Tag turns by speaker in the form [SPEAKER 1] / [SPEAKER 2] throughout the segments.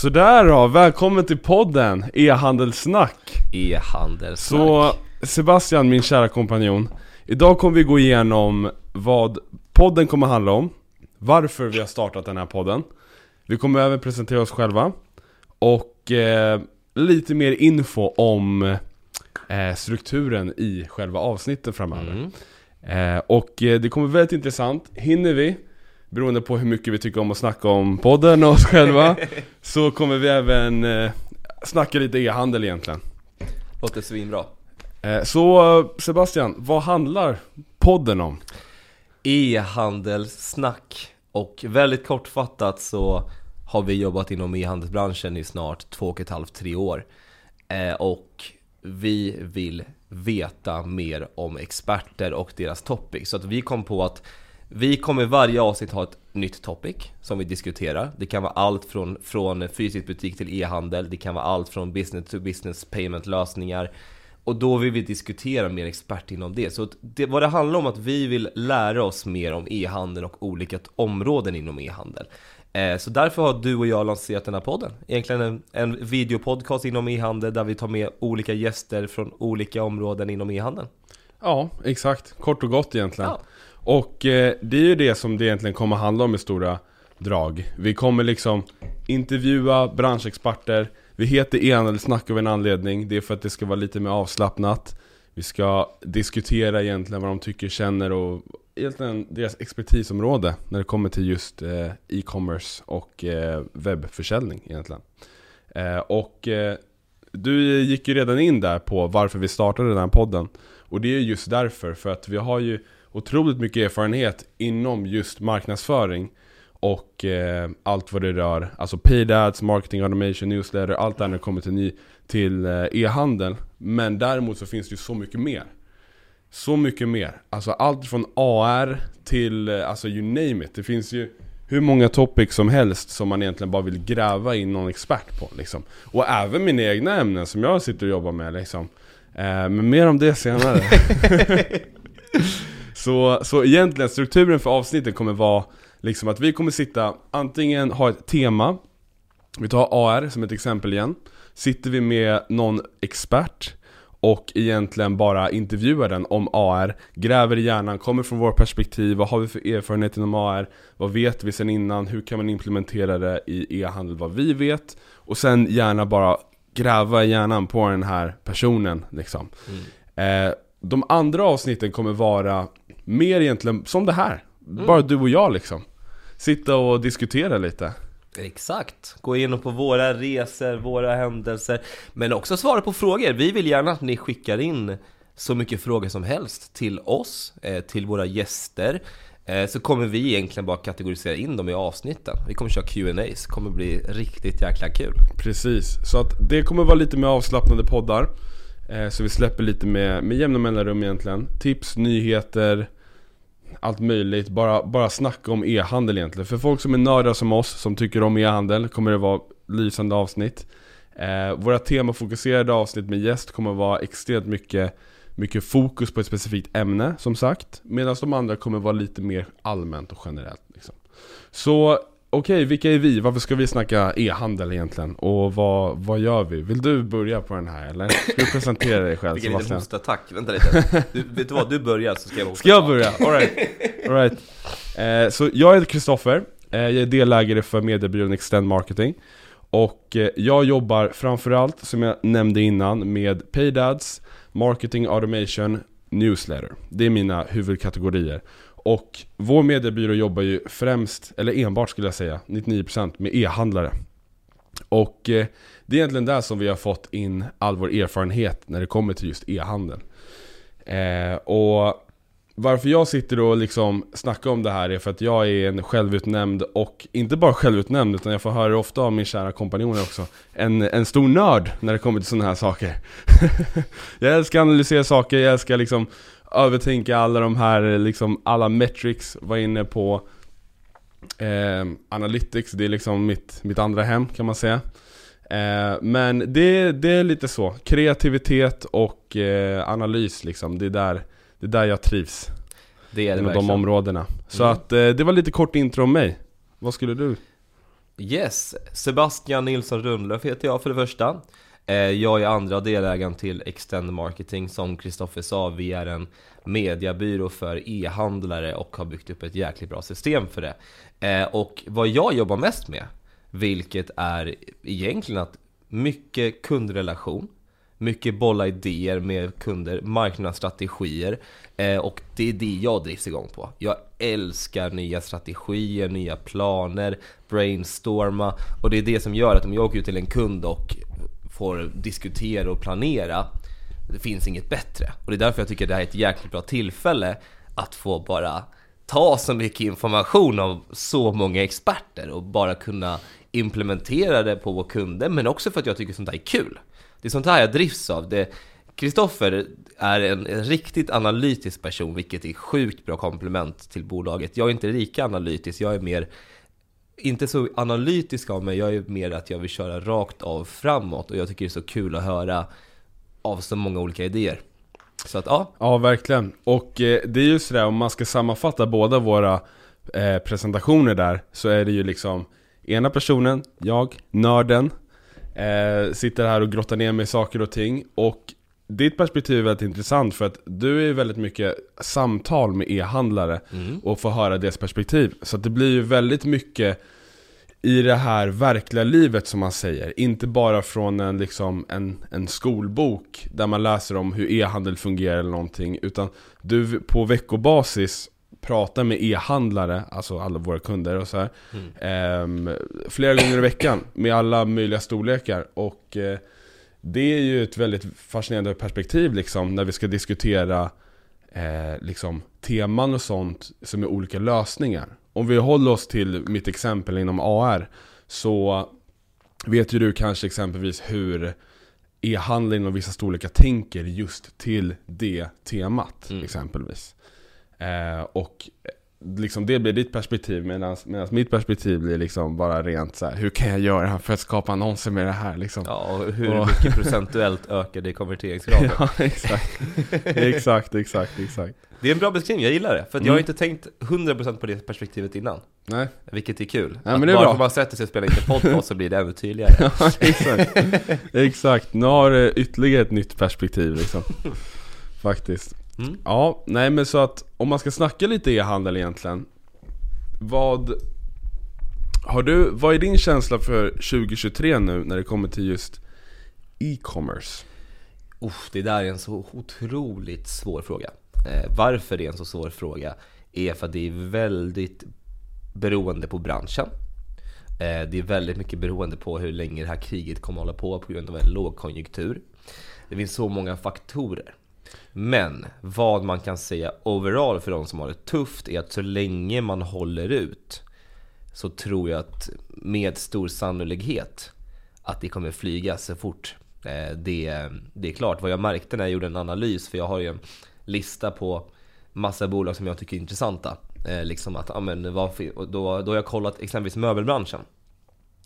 [SPEAKER 1] Sådär då, välkommen till podden E-handelssnack
[SPEAKER 2] E-handelssnack.
[SPEAKER 1] Så Sebastian, min kära kompanjon Idag kommer vi gå igenom vad podden kommer handla om Varför vi har startat den här podden Vi kommer även presentera oss själva Och eh, lite mer info om eh, strukturen i själva avsnitten framöver
[SPEAKER 2] Mm.
[SPEAKER 1] Eh, och eh, det kommer bli väldigt intressant. Hinner vi, beroende på hur mycket vi tycker om att snacka om podden och oss själva, så kommer vi även eh, snacka lite e-handel egentligen.
[SPEAKER 2] Låter svinbra.
[SPEAKER 1] Eh, så Sebastian, vad handlar podden om?
[SPEAKER 2] E-handelssnack. Och väldigt kortfattat så har vi jobbat inom e-handelsbranschen i snart två och ett halvt, tre år. Eh, och vi vill veta mer om experter och deras topic. Så att vi kom på att vi kommer varje avsnitt ha ett nytt topic som vi diskuterar. Det kan vara allt från, från fysisk butik till e-handel. Det kan vara allt från business to business payment lösningar. Och då vill vi diskutera mer expert inom det. Så det, vad det handlar om att vi vill lära oss mer om e-handel och olika områden inom e-handel. Eh, så därför har du och jag lanserat den här podden. Egentligen en, en videopodcast inom e-handel där vi tar med olika gäster från olika områden inom e-handeln.
[SPEAKER 1] Ja, exakt. Kort och gott egentligen.
[SPEAKER 2] Ja.
[SPEAKER 1] Och eh, det är ju det som det egentligen kommer handla om i stora drag. Vi kommer liksom intervjua branschexperter. Vi heter e-handelssnack av en anledning. Det är för att det ska vara lite mer avslappnat. Vi ska diskutera egentligen vad de tycker, känner och egentligen deras expertisområde när det kommer till just eh, e-commerce och eh, webbförsäljning egentligen. Eh, och eh, du gick ju redan in där på varför vi startade den här podden. Och det är just därför, för att vi har ju otroligt mycket erfarenhet inom just marknadsföring och eh, allt vad det rör, alltså paid ads, marketing automation, newsletter, allt det här när det kommer till, ny, till eh, e-handel. Men däremot så finns det ju så mycket mer. Så mycket mer. Alltså allt från AR till, eh, alltså you name it. Det finns ju hur många topics som helst som man egentligen bara vill gräva in någon expert på liksom. Och även mina egna ämnen som jag sitter och jobbar med liksom. Eh, men mer om det senare. så, så egentligen strukturen för avsnitten kommer vara liksom att vi kommer sitta, antingen ha ett tema, vi tar AR som ett exempel igen. Sitter vi med någon expert och egentligen bara intervjuar den om AR, gräver i hjärnan, kommer från vårt perspektiv, vad har vi för erfarenhet inom AR, vad vet vi sen innan, hur kan man implementera det i e-handel, vad vi vet och sen gärna bara gräva i hjärnan på den här personen liksom. Eh, de andra avsnitten kommer vara mer egentligen som det här, bara du och jag liksom. Sitta och diskutera lite.
[SPEAKER 2] Exakt, gå igenom på våra resor, våra händelser. Men också svara på frågor, vi vill gärna att ni skickar in så mycket frågor som helst till oss, eh, till våra gäster. Eh, Så kommer vi egentligen bara kategorisera in dem i avsnitten. Vi kommer köra Q&As, kommer bli riktigt jäkla kul.
[SPEAKER 1] Precis, så att det kommer vara lite mer avslappnade poddar eh, Så vi släpper lite med, med jämna mellanrum egentligen. Tips, nyheter, allt möjligt. Bara, bara snacka om e-handel egentligen. För folk som är nördar som oss, som tycker om e-handel Kommer det vara lysande avsnitt. Eh, Våra temafokuserade avsnitt med gäst kommer vara extremt mycket mycket fokus på ett specifikt ämne som sagt. Medan de andra kommer vara lite mer allmänt och generellt liksom. Så okej, vilka är vi? Varför ska vi snacka e-handel egentligen? Och vad, vad gör vi? Vill du börja på den här eller? Ska du presentera dig själv
[SPEAKER 2] Vilken liten hostattack, vänta lite du, Vet du vad, du börjar så ska jag hosta
[SPEAKER 1] Ska jag börja? Alright, All right. Eh, Så jag heter Kristoffer eh, Jag är delägare för mediebyrån Extend Marketing Och eh, jag jobbar framförallt, som jag nämnde innan, med paid ads, marketing automation, newsletter Det är mina huvudkategorier och vår mediebyrå jobbar ju främst, eller enbart skulle jag säga, 99% med e-handlare och eh, det är egentligen där som vi har fått in all vår erfarenhet när det kommer till just e-handel. Eh, och varför jag sitter och liksom snackar om det här är för att jag är en självutnämnd och inte bara självutnämnd utan jag får höra ofta av min kära kompanjoner också en, en stor nörd när det kommer till sådana här saker. jag älskar att analysera saker, jag älskar liksom övertänka alla de här, liksom alla metrics, var inne på eh, Analytics, det är liksom mitt, mitt andra hem kan man säga. Eh, men det, det är lite så, kreativitet och eh, analys liksom, det är, där, det är där jag trivs.
[SPEAKER 2] Det är det
[SPEAKER 1] Inom de områdena. Så
[SPEAKER 2] Mm.
[SPEAKER 1] att eh, det var lite kort intro om mig. Vad skulle du?
[SPEAKER 2] Yes, Sebastian Nilsson Rundlöf heter jag för det första. Eh, jag är andra delägaren till Extend Marketing som Kristoffer sa, vi är en mediabyrå för e-handlare och har byggt upp ett jäkligt bra system för det. Eh, och vad jag jobbar mest med, vilket är egentligen att mycket kundrelation, mycket bolla idéer med kunder, marknadsstrategier eh, och det är det jag drivs igång på. Jag älskar nya strategier, nya planer, brainstorma och det är det som gör att om jag åker ut till en kund och får diskutera och planera det finns inget bättre. Och det är därför jag tycker det här är ett jäkligt bra tillfälle att få bara ta så mycket information av så många experter och bara kunna implementera det på våra kunder, men också för att jag tycker sånt här är kul. Det är sånt här jag drivs av. Kristoffer är en, en, riktigt analytisk person, vilket är sjukt bra komplement till bolaget. Jag är inte lika analytisk, jag är mer inte så analytisk av mig, jag är mer att jag vill köra rakt av framåt och jag tycker det är så kul att höra av så många olika idéer. Så att ja.
[SPEAKER 1] Ja, verkligen. Och eh, det är ju sådär, om man ska sammanfatta båda våra eh, presentationer där, så är det ju liksom ena personen, jag, nörden, eh, sitter här och grottar ner mig i saker och ting. Och ditt perspektiv är väldigt intressant för att du är väldigt mycket samtal med e-handlare mm. och får höra deras perspektiv. Så det blir ju väldigt mycket i det här verkliga livet som man säger. Inte bara från en, liksom, en, en skolbok där man läser om hur e-handel fungerar eller någonting. Utan du på veckobasis pratar med e-handlare, alltså alla våra kunder och så här, mm. eh, flera gånger i veckan med alla möjliga storlekar. Och eh, det är ju ett väldigt fascinerande perspektiv liksom när vi ska diskutera eh, liksom, teman och sånt som är olika lösningar. Om vi håller oss till mitt exempel inom AR så vet ju du kanske exempelvis hur e-handlaren och vissa storlekar tänker just till det temat mm. exempelvis. Eh, och liksom det blir ditt perspektiv medan mitt perspektiv blir liksom bara rent så här, hur kan jag göra för att skapa annonser med det här liksom?
[SPEAKER 2] Ja, och hur och... mycket procentuellt ökar det konverteringsgraden?
[SPEAKER 1] ja, exakt. exakt, exakt, exakt.
[SPEAKER 2] Det är en bra beskrivning, jag gillar det. För mm. jag har inte tänkt 100% på det perspektivet innan.
[SPEAKER 1] Nej.
[SPEAKER 2] Vilket är kul.
[SPEAKER 1] Ja, men det är bara
[SPEAKER 2] bra. för man sätter sig och spelar in en podcast så blir det ännu tydligare.
[SPEAKER 1] ja, exakt. exakt. Nu har du ytterligare ett nytt perspektiv liksom. Faktiskt. Mm. Ja, nej men så att om man ska snacka lite e-handel egentligen. Vad har du, vad är din känsla för 2023 nu när det kommer till just e-commerce?
[SPEAKER 2] Uff, det där är en så otroligt svår fråga. Eh, varför det är en så svår fråga är för att det är väldigt beroende på branschen. Eh, det är väldigt mycket beroende på hur länge det här kriget kommer att hålla på på grund av en lågkonjunktur. Det finns så många faktorer. Men vad man kan säga overall för de som har det tufft är att så länge man håller ut så tror jag att med stor sannolikhet att det kommer flyga så fort eh, det, det är klart. Vad jag märkte när jag gjorde en analys, för jag har ju en lista på massa bolag som jag tycker är intressanta. Eh, liksom att, amen, varför, då, då har jag kollat exempelvis möbelbranschen.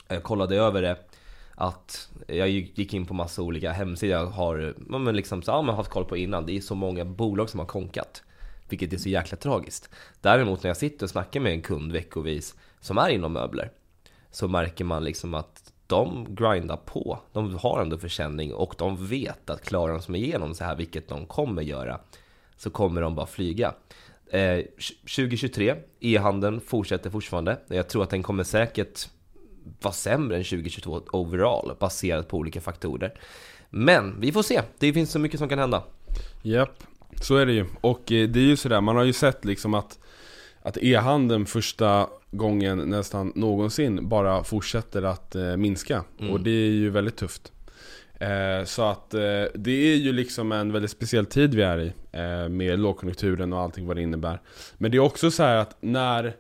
[SPEAKER 2] Jag kollade över det att jag gick in på massa olika hemsidor jag har men liksom, så, ja, men haft koll på innan. Det är så många bolag som har konkat. Vilket är så jäkla tragiskt. Däremot när jag sitter och snackar med en kund veckovis som är inom möbler så märker man liksom att de grindar på. De har ändå försäljning och de vet att klarar de sig igenom så här, vilket de kommer göra, så kommer de bara flyga. Eh, 2023, e-handeln fortsätter fortfarande. Jag tror att den kommer säkert vara sämre än 2022 overall, baserat på olika faktorer. Men vi får se, det finns så mycket som kan hända.
[SPEAKER 1] Japp, så är det ju. Och eh, det är ju sådär, man har ju sett liksom att att e-handeln första gången nästan någonsin bara fortsätter att eh, minska. Mm. Och det är ju väldigt tufft. Eh, så att eh, det är ju liksom en väldigt speciell tid vi är i. Eh, med lågkonjunkturen och allting vad det innebär. Men det är också så att när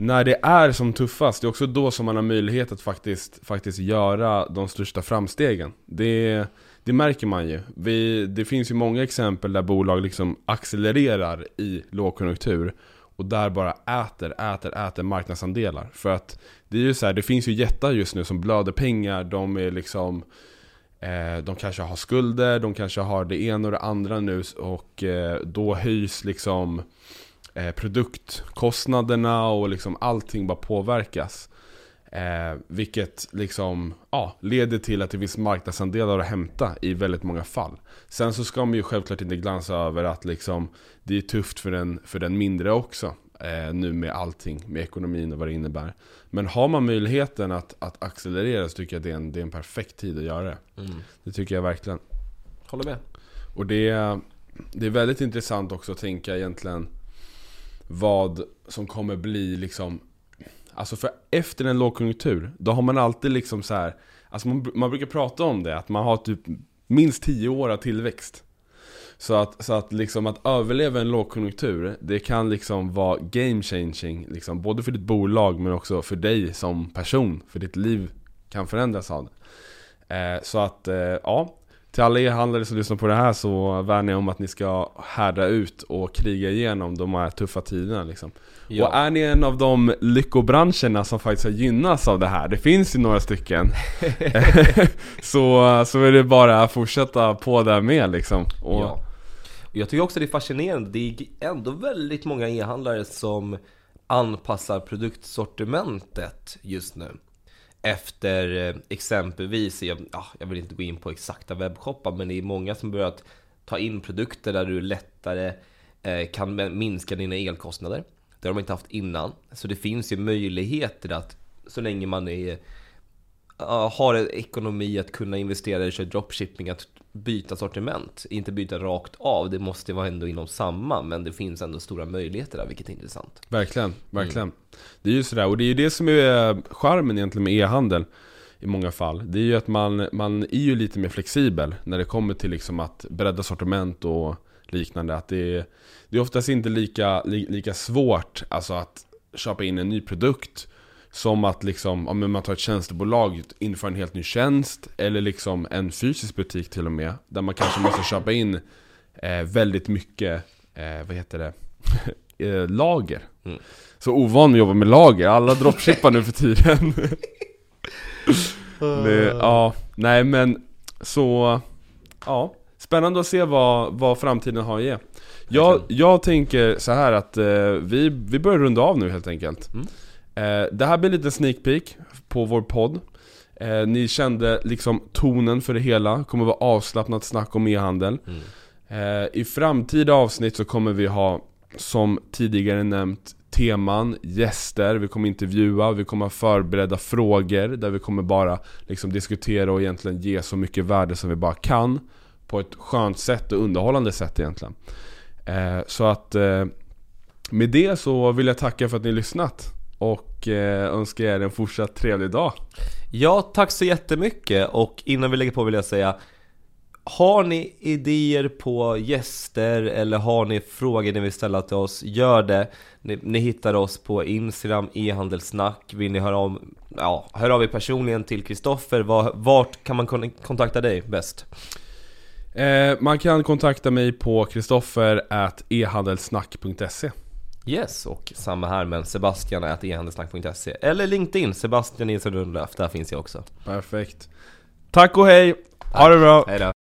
[SPEAKER 1] när det är som tuffast, det är också då som man har möjlighet att faktiskt, faktiskt göra de största framstegen. Det, det märker man ju. Vi, det finns ju många exempel där bolag liksom accelererar i lågkonjunktur och där bara äter, äter, äter marknadsandelar. För att det är ju så här, det finns ju jättar just nu som blöder pengar, de är liksom eh, de kanske har skulder, de kanske har det ena och det andra nu och eh, då höjs liksom eh, produktkostnaderna och liksom allting bara påverkas. Eh, vilket liksom, ja, leder till att det finns marknadsandelar att hämta i väldigt många fall. Sen så ska man ju självklart inte glansa över att liksom, det är tufft för den, för den mindre också. Eh, nu med allting, med ekonomin och vad det innebär. Men har man möjligheten att, att accelerera så tycker jag det är en, det är en perfekt tid att göra det.
[SPEAKER 2] Mm.
[SPEAKER 1] Det tycker jag verkligen.
[SPEAKER 2] Håller med.
[SPEAKER 1] Och det det är väldigt intressant också att tänka egentligen vad som kommer bli liksom Alltså för efter en lågkonjunktur, då har man alltid liksom så här Alltså man, man brukar prata om det, att man har typ minst 10 år av tillväxt. Så att, så att liksom att överleva en lågkonjunktur, det kan liksom vara game changing liksom, Både för ditt bolag men också för dig som person, för ditt liv kan förändras av det. Eh, Så att, eh, ja till alla e-handlare som lyssnar på det här så värnar jag om att ni ska härda ut och kriga igenom de här tuffa tiderna liksom.
[SPEAKER 2] Ja.
[SPEAKER 1] Och är ni en av de lyckobranscherna som faktiskt har gynnats av det här, det finns ju några stycken Så, så är det bara att fortsätta på där med liksom och,
[SPEAKER 2] Ja. Och jag tycker också det är fascinerande, det är ändå väldigt många e-handlare som anpassar produktsortimentet just nu. Efter eh, exempelvis, jag, jag vill inte gå in på exakta webbshoppar, men det är många som börjat ta in produkter där du lättare eh, kan minska dina elkostnader. Det har de inte haft innan. Så det finns ju möjligheter att, så länge man är, har en ekonomi att kunna investera i dropshipping, att byta sortiment. Inte byta rakt av, det måste vara ändå inom samma, men det finns ändå stora möjligheter där, vilket är intressant.
[SPEAKER 1] Verkligen, verkligen Det är ju sådär, och det är ju det som är charmen egentligen med e-handel i många fall. Det är ju att man, man är ju lite mer flexibel när det kommer till liksom att bredda sortiment och liknande. Att det, är, det är oftast inte lika, li, lika svårt alltså att köpa in en ny produkt som att liksom, om man tar ett tjänstebolag, inför en helt ny tjänst Eller liksom en fysisk butik till och med Där man kanske måste köpa in eh, väldigt mycket, eh, vad heter det, eh, lager.
[SPEAKER 2] Mm.
[SPEAKER 1] Så ovan att jobba med lager, alla dropshippar nu för tiden. Det, Ja, nej men så, ja. Spännande att se vad, vad framtiden har att ge. Jag, jag tänker så här att eh, vi, vi börjar runda av nu helt enkelt.
[SPEAKER 2] Mm.
[SPEAKER 1] Eh, Det här blir lite sneak peek på vår podd. Eh, Ni kände liksom tonen för det hela, kommer vara avslappnat snack om e-handel.
[SPEAKER 2] Mm.
[SPEAKER 1] Eh, I framtida avsnitt så kommer vi ha, som tidigare nämnt, teman, gäster, vi kommer intervjua, vi kommer ha förberedda frågor där vi kommer bara liksom diskutera och egentligen ge så mycket värde som vi bara kan På ett skönt sätt och underhållande sätt egentligen. Så att med det så vill jag tacka för att ni lyssnat och eh, önskar er en fortsatt trevlig dag.
[SPEAKER 2] Ja, tack så jättemycket. Och innan vi lägger på vill jag säga Har ni idéer på gäster eller har ni frågor ni vill ställa till oss, gör det. Ni, ni hittar oss på Instagram, e-handelssnack Vill ni höra av, ja, hör av er personligen till Kristoffer Var, Vart kan man kon- kontakta dig bäst?
[SPEAKER 1] eh, Man kan kontakta mig på kristoffer e-handelsnack.se
[SPEAKER 2] Yes, och samma här men Sebastian at e-handelssnack.se Eller LinkedIn, Sebastian Nilsson Rundlöf, där finns jag också
[SPEAKER 1] Perfekt Tack och hej! Ha det bra!
[SPEAKER 2] Hej då!